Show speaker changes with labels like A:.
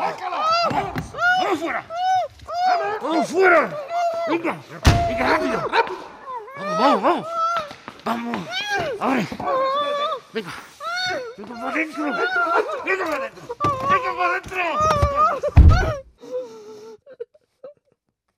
A: ¡Vamos! ¡Vamos fuera! ¡Vamos fuera! ¡Venga! Rápido! ¡Vamos, vamos, vamos! ¡Vamos! ¡Abre! Vem cá! Vem adentro! dentro. para adentro! ¡Venga!